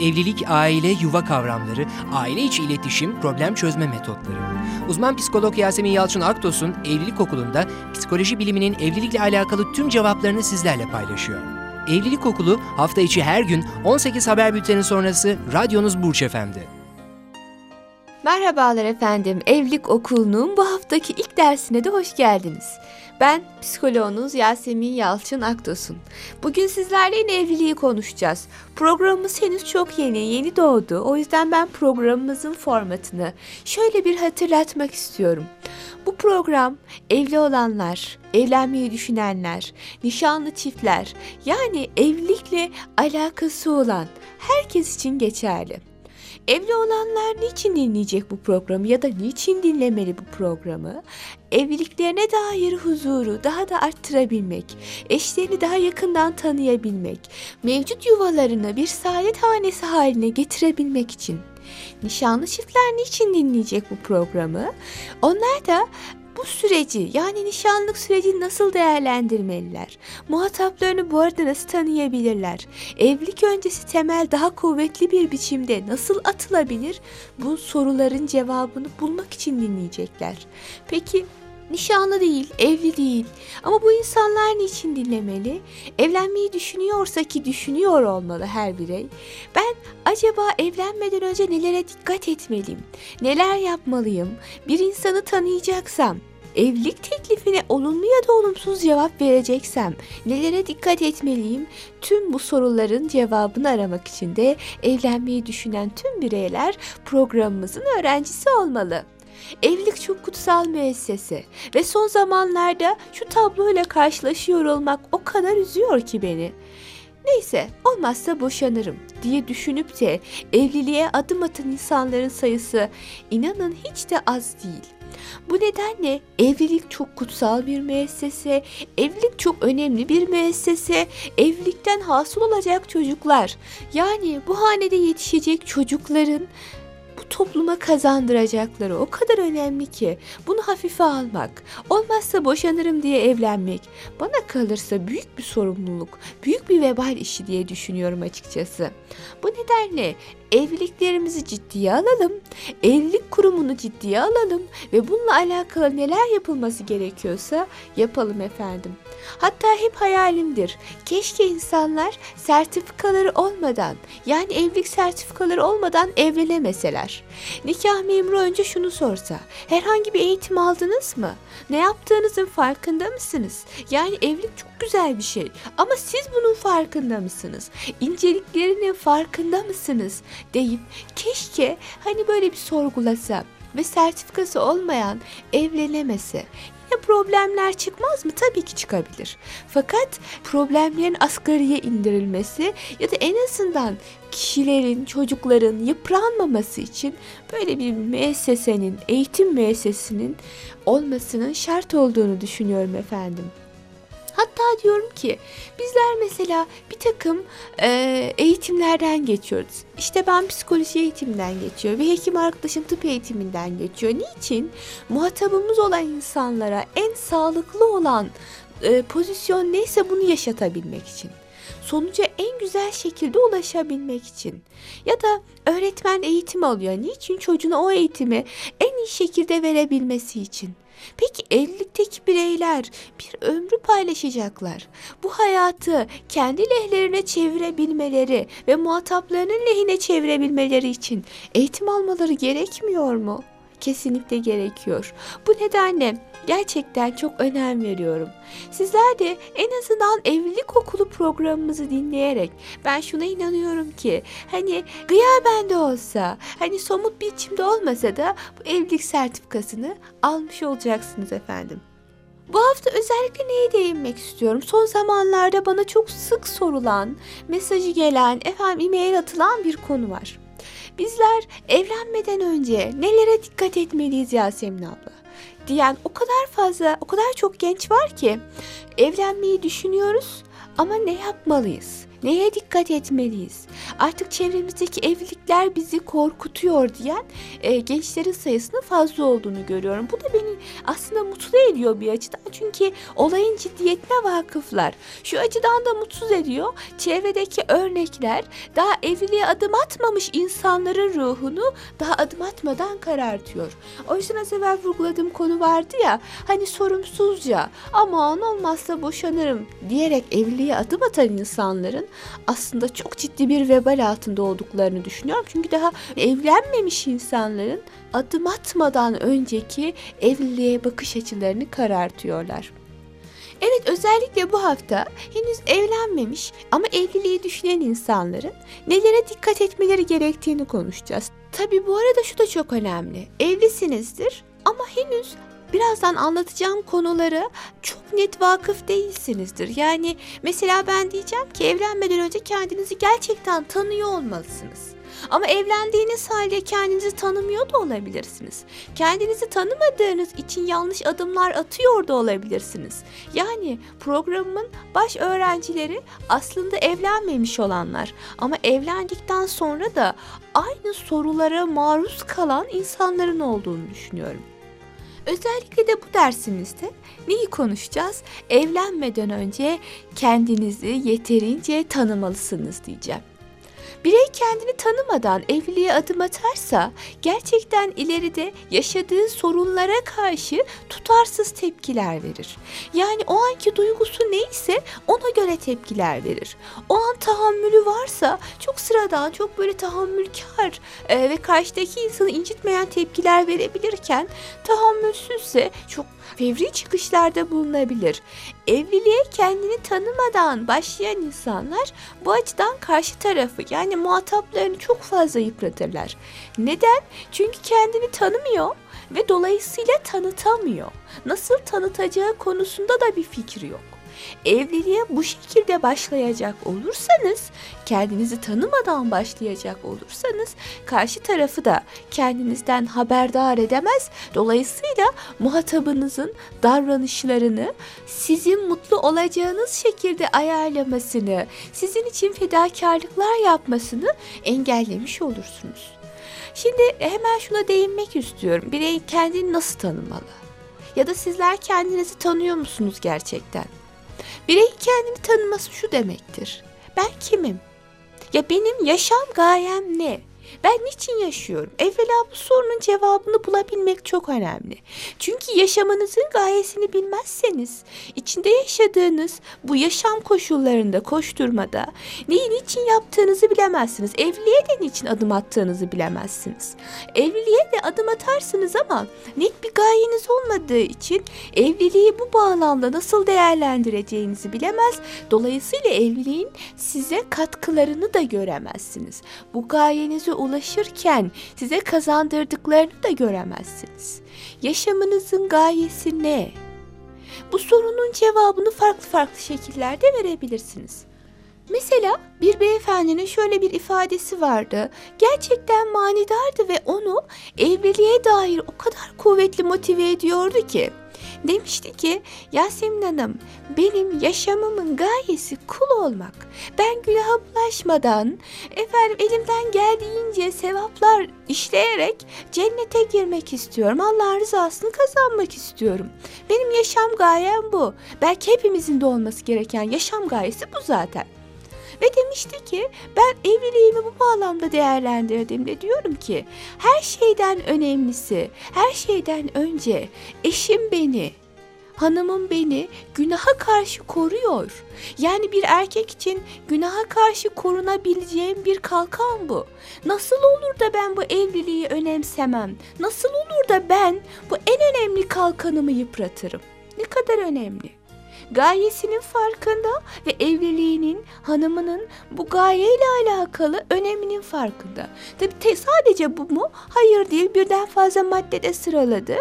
Evlilik, aile, yuva kavramları, aile içi iletişim, problem çözme metotları. Uzman psikolog Yasemin Yalçın Aktos'un Evlilik Okulu'nda psikoloji biliminin evlilikle alakalı tüm cevaplarını sizlerle paylaşıyor. Evlilik Okulu hafta içi her gün 18 haber bülteni sonrası radyonuz Burç Efendi. Merhabalar efendim. Evlilik Okulu'nun bu haftaki ilk dersine de hoş geldiniz. Ben psikoloğunuz Yasemin Yalçın Akdosun. Bugün sizlerle yine evliliği konuşacağız. Programımız henüz çok yeni, yeni doğdu. O yüzden ben programımızın formatını şöyle bir hatırlatmak istiyorum. Bu program evli olanlar, evlenmeyi düşünenler, nişanlı çiftler yani evlilikle alakası olan herkes için geçerli. Evli olanlar niçin dinleyecek bu programı ya da niçin dinlemeli bu programı? Evliliklerine dair huzuru daha da arttırabilmek, eşlerini daha yakından tanıyabilmek, mevcut yuvalarını bir saadet hanesi haline getirebilmek için. Nişanlı çiftler niçin dinleyecek bu programı? Onlar da bu süreci yani nişanlık sürecini nasıl değerlendirmeliler? Muhataplarını bu arada nasıl tanıyabilirler? Evlilik öncesi temel daha kuvvetli bir biçimde nasıl atılabilir? Bu soruların cevabını bulmak için dinleyecekler. Peki Nişanlı değil, evli değil. Ama bu insanlar niçin dinlemeli? Evlenmeyi düşünüyorsa ki düşünüyor olmalı her birey. Ben acaba evlenmeden önce nelere dikkat etmeliyim? Neler yapmalıyım? Bir insanı tanıyacaksam, evlilik teklifine olumlu ya da olumsuz cevap vereceksem nelere dikkat etmeliyim? Tüm bu soruların cevabını aramak için de evlenmeyi düşünen tüm bireyler programımızın öğrencisi olmalı. Evlilik çok kutsal müessese ve son zamanlarda şu tabloyla karşılaşıyor olmak o kadar üzüyor ki beni. Neyse olmazsa boşanırım diye düşünüp de evliliğe adım atan insanların sayısı inanın hiç de az değil. Bu nedenle evlilik çok kutsal bir müessese, evlilik çok önemli bir müessese, evlilikten hasıl olacak çocuklar, yani bu hanede yetişecek çocukların bu topluma kazandıracakları o kadar önemli ki bunu hafife almak, olmazsa boşanırım diye evlenmek bana kalırsa büyük bir sorumluluk, büyük bir vebal işi diye düşünüyorum açıkçası. Bu nedenle evliliklerimizi ciddiye alalım, evlilik kurumunu ciddiye alalım ve bununla alakalı neler yapılması gerekiyorsa yapalım efendim. Hatta hep hayalimdir. Keşke insanlar sertifikaları olmadan yani evlilik sertifikaları olmadan evlenemeseler. Nikah memuru önce şunu sorsa. Herhangi bir eğitim aldınız mı? Ne yaptığınızın farkında mısınız? Yani evlilik çok güzel bir şey ama siz bunun farkında mısınız? İnceliklerinin farkında mısınız? deyip keşke hani böyle bir sorgulasa ve sertifikası olmayan evlenemese Yine problemler çıkmaz mı? Tabii ki çıkabilir. Fakat problemlerin asgariye indirilmesi ya da en azından kişilerin, çocukların yıpranmaması için böyle bir müessesenin, eğitim müessesinin olmasının şart olduğunu düşünüyorum efendim. Hatta diyorum ki bizler mesela bir takım e, eğitimlerden geçiyoruz. İşte ben psikoloji eğitiminden geçiyor ve hekim arkadaşım tıp eğitiminden geçiyor. Niçin? Muhatabımız olan insanlara en sağlıklı olan e, pozisyon neyse bunu yaşatabilmek için sonuca en güzel şekilde ulaşabilmek için. Ya da öğretmen eğitim alıyor. Niçin? Çocuğuna o eğitimi en iyi şekilde verebilmesi için. Peki evlilikteki bireyler bir ömrü paylaşacaklar. Bu hayatı kendi lehlerine çevirebilmeleri ve muhataplarının lehine çevirebilmeleri için eğitim almaları gerekmiyor mu? Kesinlikle gerekiyor. Bu nedenle gerçekten çok önem veriyorum. Sizler de en azından evlilik okulu programımızı dinleyerek ben şuna inanıyorum ki hani gıyaben de olsa hani somut bir biçimde olmasa da bu evlilik sertifikasını almış olacaksınız efendim. Bu hafta özellikle neye değinmek istiyorum? Son zamanlarda bana çok sık sorulan, mesajı gelen, efendim e-mail atılan bir konu var. Bizler evlenmeden önce nelere dikkat etmeliyiz Yasemin abla? diyen o kadar fazla, o kadar çok genç var ki evlenmeyi düşünüyoruz ama ne yapmalıyız? Neye dikkat etmeliyiz? Artık çevremizdeki evlilikler bizi korkutuyor diyen e, gençlerin sayısının fazla olduğunu görüyorum. Bu da beni aslında mutlu ediyor bir açıdan. Çünkü olayın ciddiyetine vakıflar. Şu açıdan da mutsuz ediyor. Çevredeki örnekler daha evliliğe adım atmamış insanların ruhunu daha adım atmadan karartıyor. O yüzden az evvel vurguladığım konu vardı ya hani sorumsuzca aman olmazsa boşanırım diyerek evliliğe adım atan insanların aslında çok ciddi bir vebal altında olduklarını düşünüyorum. Çünkü daha evlenmemiş insanların adım atmadan önceki evliliğe bakış açılarını karartıyorlar. Evet özellikle bu hafta henüz evlenmemiş ama evliliği düşünen insanların nelere dikkat etmeleri gerektiğini konuşacağız. Tabi bu arada şu da çok önemli. Evlisinizdir ama henüz birazdan anlatacağım konulara çok net vakıf değilsinizdir. Yani mesela ben diyeceğim ki evlenmeden önce kendinizi gerçekten tanıyor olmalısınız. Ama evlendiğiniz halde kendinizi tanımıyor da olabilirsiniz. Kendinizi tanımadığınız için yanlış adımlar atıyor da olabilirsiniz. Yani programımın baş öğrencileri aslında evlenmemiş olanlar ama evlendikten sonra da aynı sorulara maruz kalan insanların olduğunu düşünüyorum. Özellikle de bu dersimizde neyi konuşacağız? Evlenmeden önce kendinizi yeterince tanımalısınız diyeceğim. Birey kendini tanımadan evliliğe adım atarsa gerçekten ileride yaşadığı sorunlara karşı tutarsız tepkiler verir. Yani o anki duygusu neyse ona göre tepkiler verir. O an tahammülü varsa çok sıradan, çok böyle tahammülkar e, ve karşıdaki insanı incitmeyen tepkiler verebilirken tahammülsüzse çok fevri çıkışlarda bulunabilir. Evliliğe kendini tanımadan başlayan insanlar bu açıdan karşı tarafı yani muhataplarını çok fazla yıpratırlar. Neden? Çünkü kendini tanımıyor ve dolayısıyla tanıtamıyor. Nasıl tanıtacağı konusunda da bir fikri yok. Evliliğe bu şekilde başlayacak olursanız, kendinizi tanımadan başlayacak olursanız karşı tarafı da kendinizden haberdar edemez. Dolayısıyla muhatabınızın davranışlarını sizin mutlu olacağınız şekilde ayarlamasını, sizin için fedakarlıklar yapmasını engellemiş olursunuz. Şimdi hemen şuna değinmek istiyorum. Birey kendini nasıl tanımalı? Ya da sizler kendinizi tanıyor musunuz gerçekten? Bireyin kendini tanıması şu demektir. Ben kimim? Ya benim yaşam gayem ne? Ben niçin yaşıyorum? Evvela bu sorunun cevabını bulabilmek çok önemli. Çünkü yaşamınızın gayesini bilmezseniz, içinde yaşadığınız bu yaşam koşullarında, koşturmada neyi niçin yaptığınızı bilemezsiniz. Evliliğe de niçin adım attığınızı bilemezsiniz. Evliliğe de adım atarsınız ama net bir gayeniz olmadığı için evliliği bu bağlamda nasıl değerlendireceğinizi bilemez. Dolayısıyla evliliğin size katkılarını da göremezsiniz. Bu ulaşırken size kazandırdıklarını da göremezsiniz. Yaşamınızın gayesi ne? Bu sorunun cevabını farklı farklı şekillerde verebilirsiniz. Mesela bir beyefendinin şöyle bir ifadesi vardı. Gerçekten manidardı ve onu evliliğe dair o kadar kuvvetli motive ediyordu ki. Demişti ki Yasemin Hanım benim yaşamımın gayesi kul olmak. Ben günaha bulaşmadan efendim elimden geldiğince sevaplar işleyerek cennete girmek istiyorum. Allah rızasını kazanmak istiyorum. Benim yaşam gayem bu. Belki hepimizin de olması gereken yaşam gayesi bu zaten. Ve demişti ki ben evliliğimi bu bağlamda değerlendirdiğimde diyorum ki her şeyden önemlisi, her şeyden önce eşim beni, hanımım beni günaha karşı koruyor. Yani bir erkek için günaha karşı korunabileceğim bir kalkan bu. Nasıl olur da ben bu evliliği önemsemem? Nasıl olur da ben bu en önemli kalkanımı yıpratırım? Ne kadar önemli gayesinin farkında ve evliliğinin hanımının bu gayeyle alakalı öneminin farkında. Tabi sadece bu mu? Hayır değil birden fazla maddede sıraladı.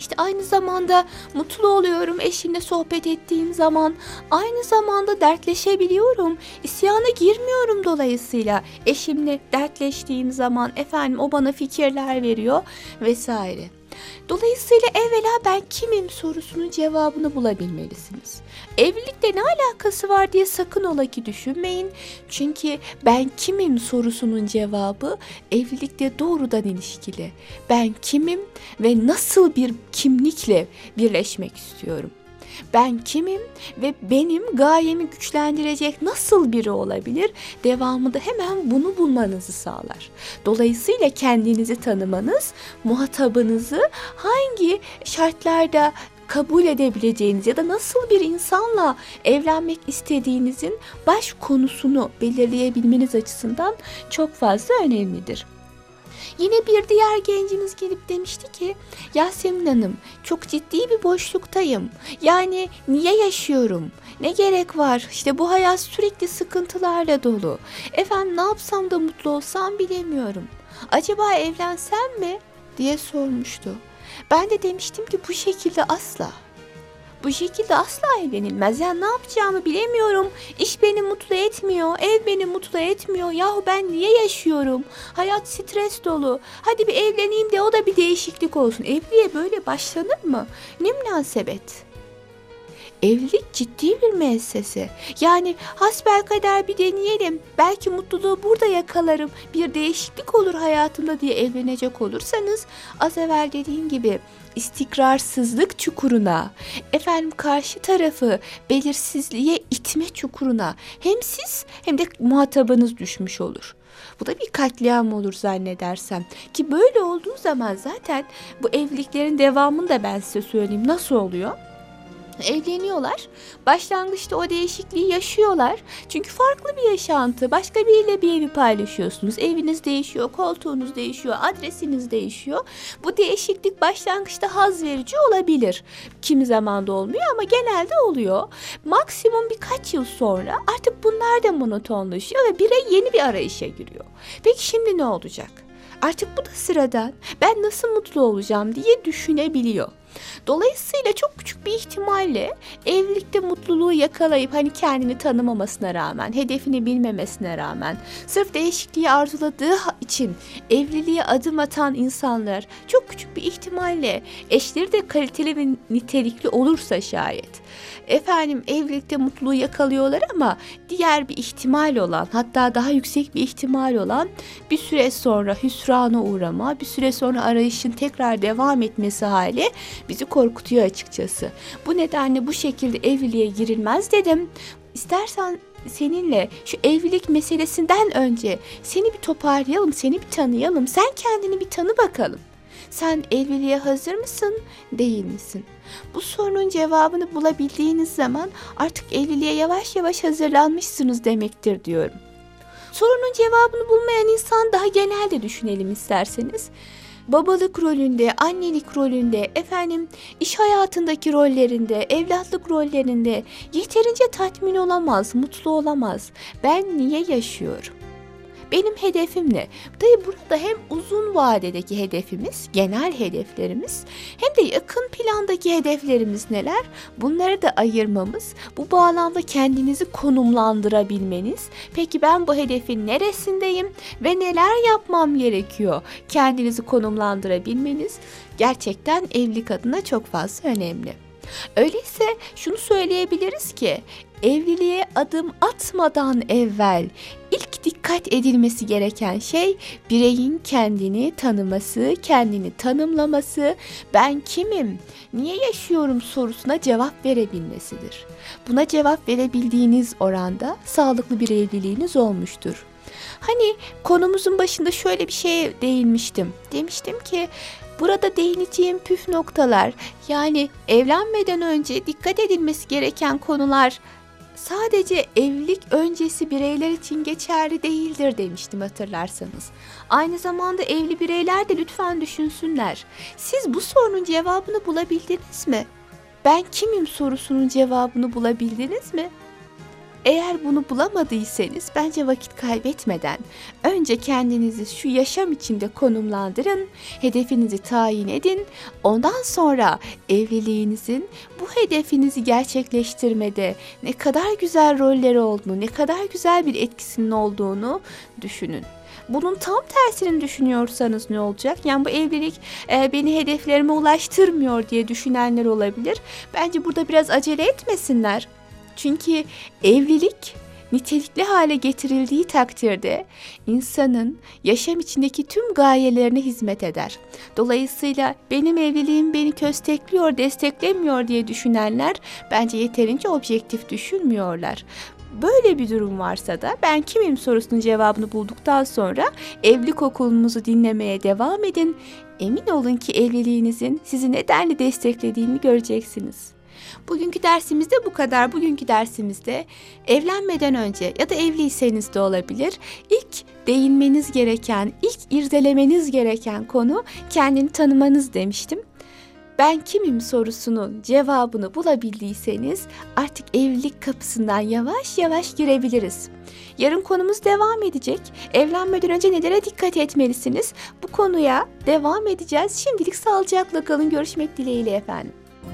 İşte aynı zamanda mutlu oluyorum eşimle sohbet ettiğim zaman. Aynı zamanda dertleşebiliyorum. İsyana girmiyorum dolayısıyla. Eşimle dertleştiğim zaman efendim o bana fikirler veriyor vesaire. Dolayısıyla evvela ben kimim sorusunun cevabını bulabilmelisiniz. Evlilikle ne alakası var diye sakın ola ki düşünmeyin. Çünkü ben kimim sorusunun cevabı evlilikle doğrudan ilişkili. Ben kimim ve nasıl bir kimlikle birleşmek istiyorum? Ben kimim ve benim gayemi güçlendirecek nasıl biri olabilir? Devamında hemen bunu bulmanızı sağlar. Dolayısıyla kendinizi tanımanız, muhatabınızı hangi şartlarda kabul edebileceğiniz ya da nasıl bir insanla evlenmek istediğinizin baş konusunu belirleyebilmeniz açısından çok fazla önemlidir. Yine bir diğer gencimiz gelip demişti ki Yasemin Hanım çok ciddi bir boşluktayım. Yani niye yaşıyorum? Ne gerek var? İşte bu hayat sürekli sıkıntılarla dolu. Efendim ne yapsam da mutlu olsam bilemiyorum. Acaba evlensem mi? diye sormuştu. Ben de demiştim ki bu şekilde asla. Bu şekilde asla evlenilmez. Yani ne yapacağımı bilemiyorum. İş beni mutlu etmiyor. Ev beni mutlu etmiyor. Yahu ben niye yaşıyorum? Hayat stres dolu. Hadi bir evleneyim de o da bir değişiklik olsun. Evliliğe böyle başlanır mı? Ne münasebet? Evlilik ciddi bir müessese. Yani hasbelkader bir deneyelim. Belki mutluluğu burada yakalarım. Bir değişiklik olur hayatımda diye evlenecek olursanız az evvel dediğim gibi istikrarsızlık çukuruna, efendim karşı tarafı belirsizliğe itme çukuruna hem siz hem de muhatabınız düşmüş olur. Bu da bir katliam olur zannedersem. Ki böyle olduğu zaman zaten bu evliliklerin devamını da ben size söyleyeyim. Nasıl oluyor? Evleniyorlar. Başlangıçta o değişikliği yaşıyorlar. Çünkü farklı bir yaşantı. Başka biriyle bir evi paylaşıyorsunuz. Eviniz değişiyor, koltuğunuz değişiyor, adresiniz değişiyor. Bu değişiklik başlangıçta haz verici olabilir. Kimi zaman da olmuyor ama genelde oluyor. Maksimum birkaç yıl sonra artık bunlar da monotonlaşıyor ve birey yeni bir arayışa giriyor. Peki şimdi ne olacak? Artık bu da sıradan. Ben nasıl mutlu olacağım diye düşünebiliyor. Dolayısıyla çok küçük bir ihtimalle evlilikte mutluluğu yakalayıp hani kendini tanımamasına rağmen, hedefini bilmemesine rağmen, sırf değişikliği arzuladığı için evliliğe adım atan insanlar çok küçük bir ihtimalle eşleri de kaliteli ve nitelikli olursa şayet efendim evlilikte mutluluğu yakalıyorlar ama diğer bir ihtimal olan hatta daha yüksek bir ihtimal olan bir süre sonra hüsrana uğrama, bir süre sonra arayışın tekrar devam etmesi hali bizi korkutuyor açıkçası. Bu nedenle bu şekilde evliliğe girilmez dedim. İstersen seninle şu evlilik meselesinden önce seni bir toparlayalım, seni bir tanıyalım. Sen kendini bir tanı bakalım. Sen evliliğe hazır mısın, değil misin? Bu sorunun cevabını bulabildiğiniz zaman artık evliliğe yavaş yavaş hazırlanmışsınız demektir diyorum. Sorunun cevabını bulmayan insan daha genelde düşünelim isterseniz babalık rolünde, annelik rolünde, efendim iş hayatındaki rollerinde, evlatlık rollerinde yeterince tatmin olamaz, mutlu olamaz. Ben niye yaşıyorum? Benim hedefim ne? Tabi burada hem uzun vadedeki hedefimiz, genel hedeflerimiz hem de yakın plandaki hedeflerimiz neler? Bunları da ayırmamız, bu bağlamda kendinizi konumlandırabilmeniz. Peki ben bu hedefin neresindeyim ve neler yapmam gerekiyor? Kendinizi konumlandırabilmeniz gerçekten evlilik adına çok fazla önemli. Öyleyse şunu söyleyebiliriz ki evliliğe adım atmadan evvel dikkat edilmesi gereken şey bireyin kendini tanıması, kendini tanımlaması, ben kimim, niye yaşıyorum sorusuna cevap verebilmesidir. Buna cevap verebildiğiniz oranda sağlıklı bir evliliğiniz olmuştur. Hani konumuzun başında şöyle bir şeye değinmiştim. Demiştim ki Burada değineceğim püf noktalar yani evlenmeden önce dikkat edilmesi gereken konular sadece evlilik öncesi bireyler için geçerli değildir demiştim hatırlarsanız. Aynı zamanda evli bireyler de lütfen düşünsünler. Siz bu sorunun cevabını bulabildiniz mi? Ben kimim sorusunun cevabını bulabildiniz mi? Eğer bunu bulamadıysanız bence vakit kaybetmeden önce kendinizi şu yaşam içinde konumlandırın, hedefinizi tayin edin. Ondan sonra evliliğinizin bu hedefinizi gerçekleştirmede ne kadar güzel rolleri olduğunu, ne kadar güzel bir etkisinin olduğunu düşünün. Bunun tam tersini düşünüyorsanız ne olacak? Yani bu evlilik e, beni hedeflerime ulaştırmıyor diye düşünenler olabilir. Bence burada biraz acele etmesinler. Çünkü evlilik nitelikli hale getirildiği takdirde insanın yaşam içindeki tüm gayelerine hizmet eder. Dolayısıyla benim evliliğim beni köstekliyor, desteklemiyor diye düşünenler bence yeterince objektif düşünmüyorlar. Böyle bir durum varsa da ben kimim sorusunun cevabını bulduktan sonra evlilik okulumuzu dinlemeye devam edin. Emin olun ki evliliğinizin sizi nedenle desteklediğini göreceksiniz. Bugünkü dersimizde bu kadar. Bugünkü dersimizde evlenmeden önce ya da evliyseniz de olabilir. İlk değinmeniz gereken, ilk irdelemeniz gereken konu kendini tanımanız demiştim. Ben kimim sorusunun cevabını bulabildiyseniz artık evlilik kapısından yavaş yavaş girebiliriz. Yarın konumuz devam edecek. Evlenmeden önce nelere dikkat etmelisiniz? Bu konuya devam edeceğiz. Şimdilik sağlıcakla kalın. Görüşmek dileğiyle efendim.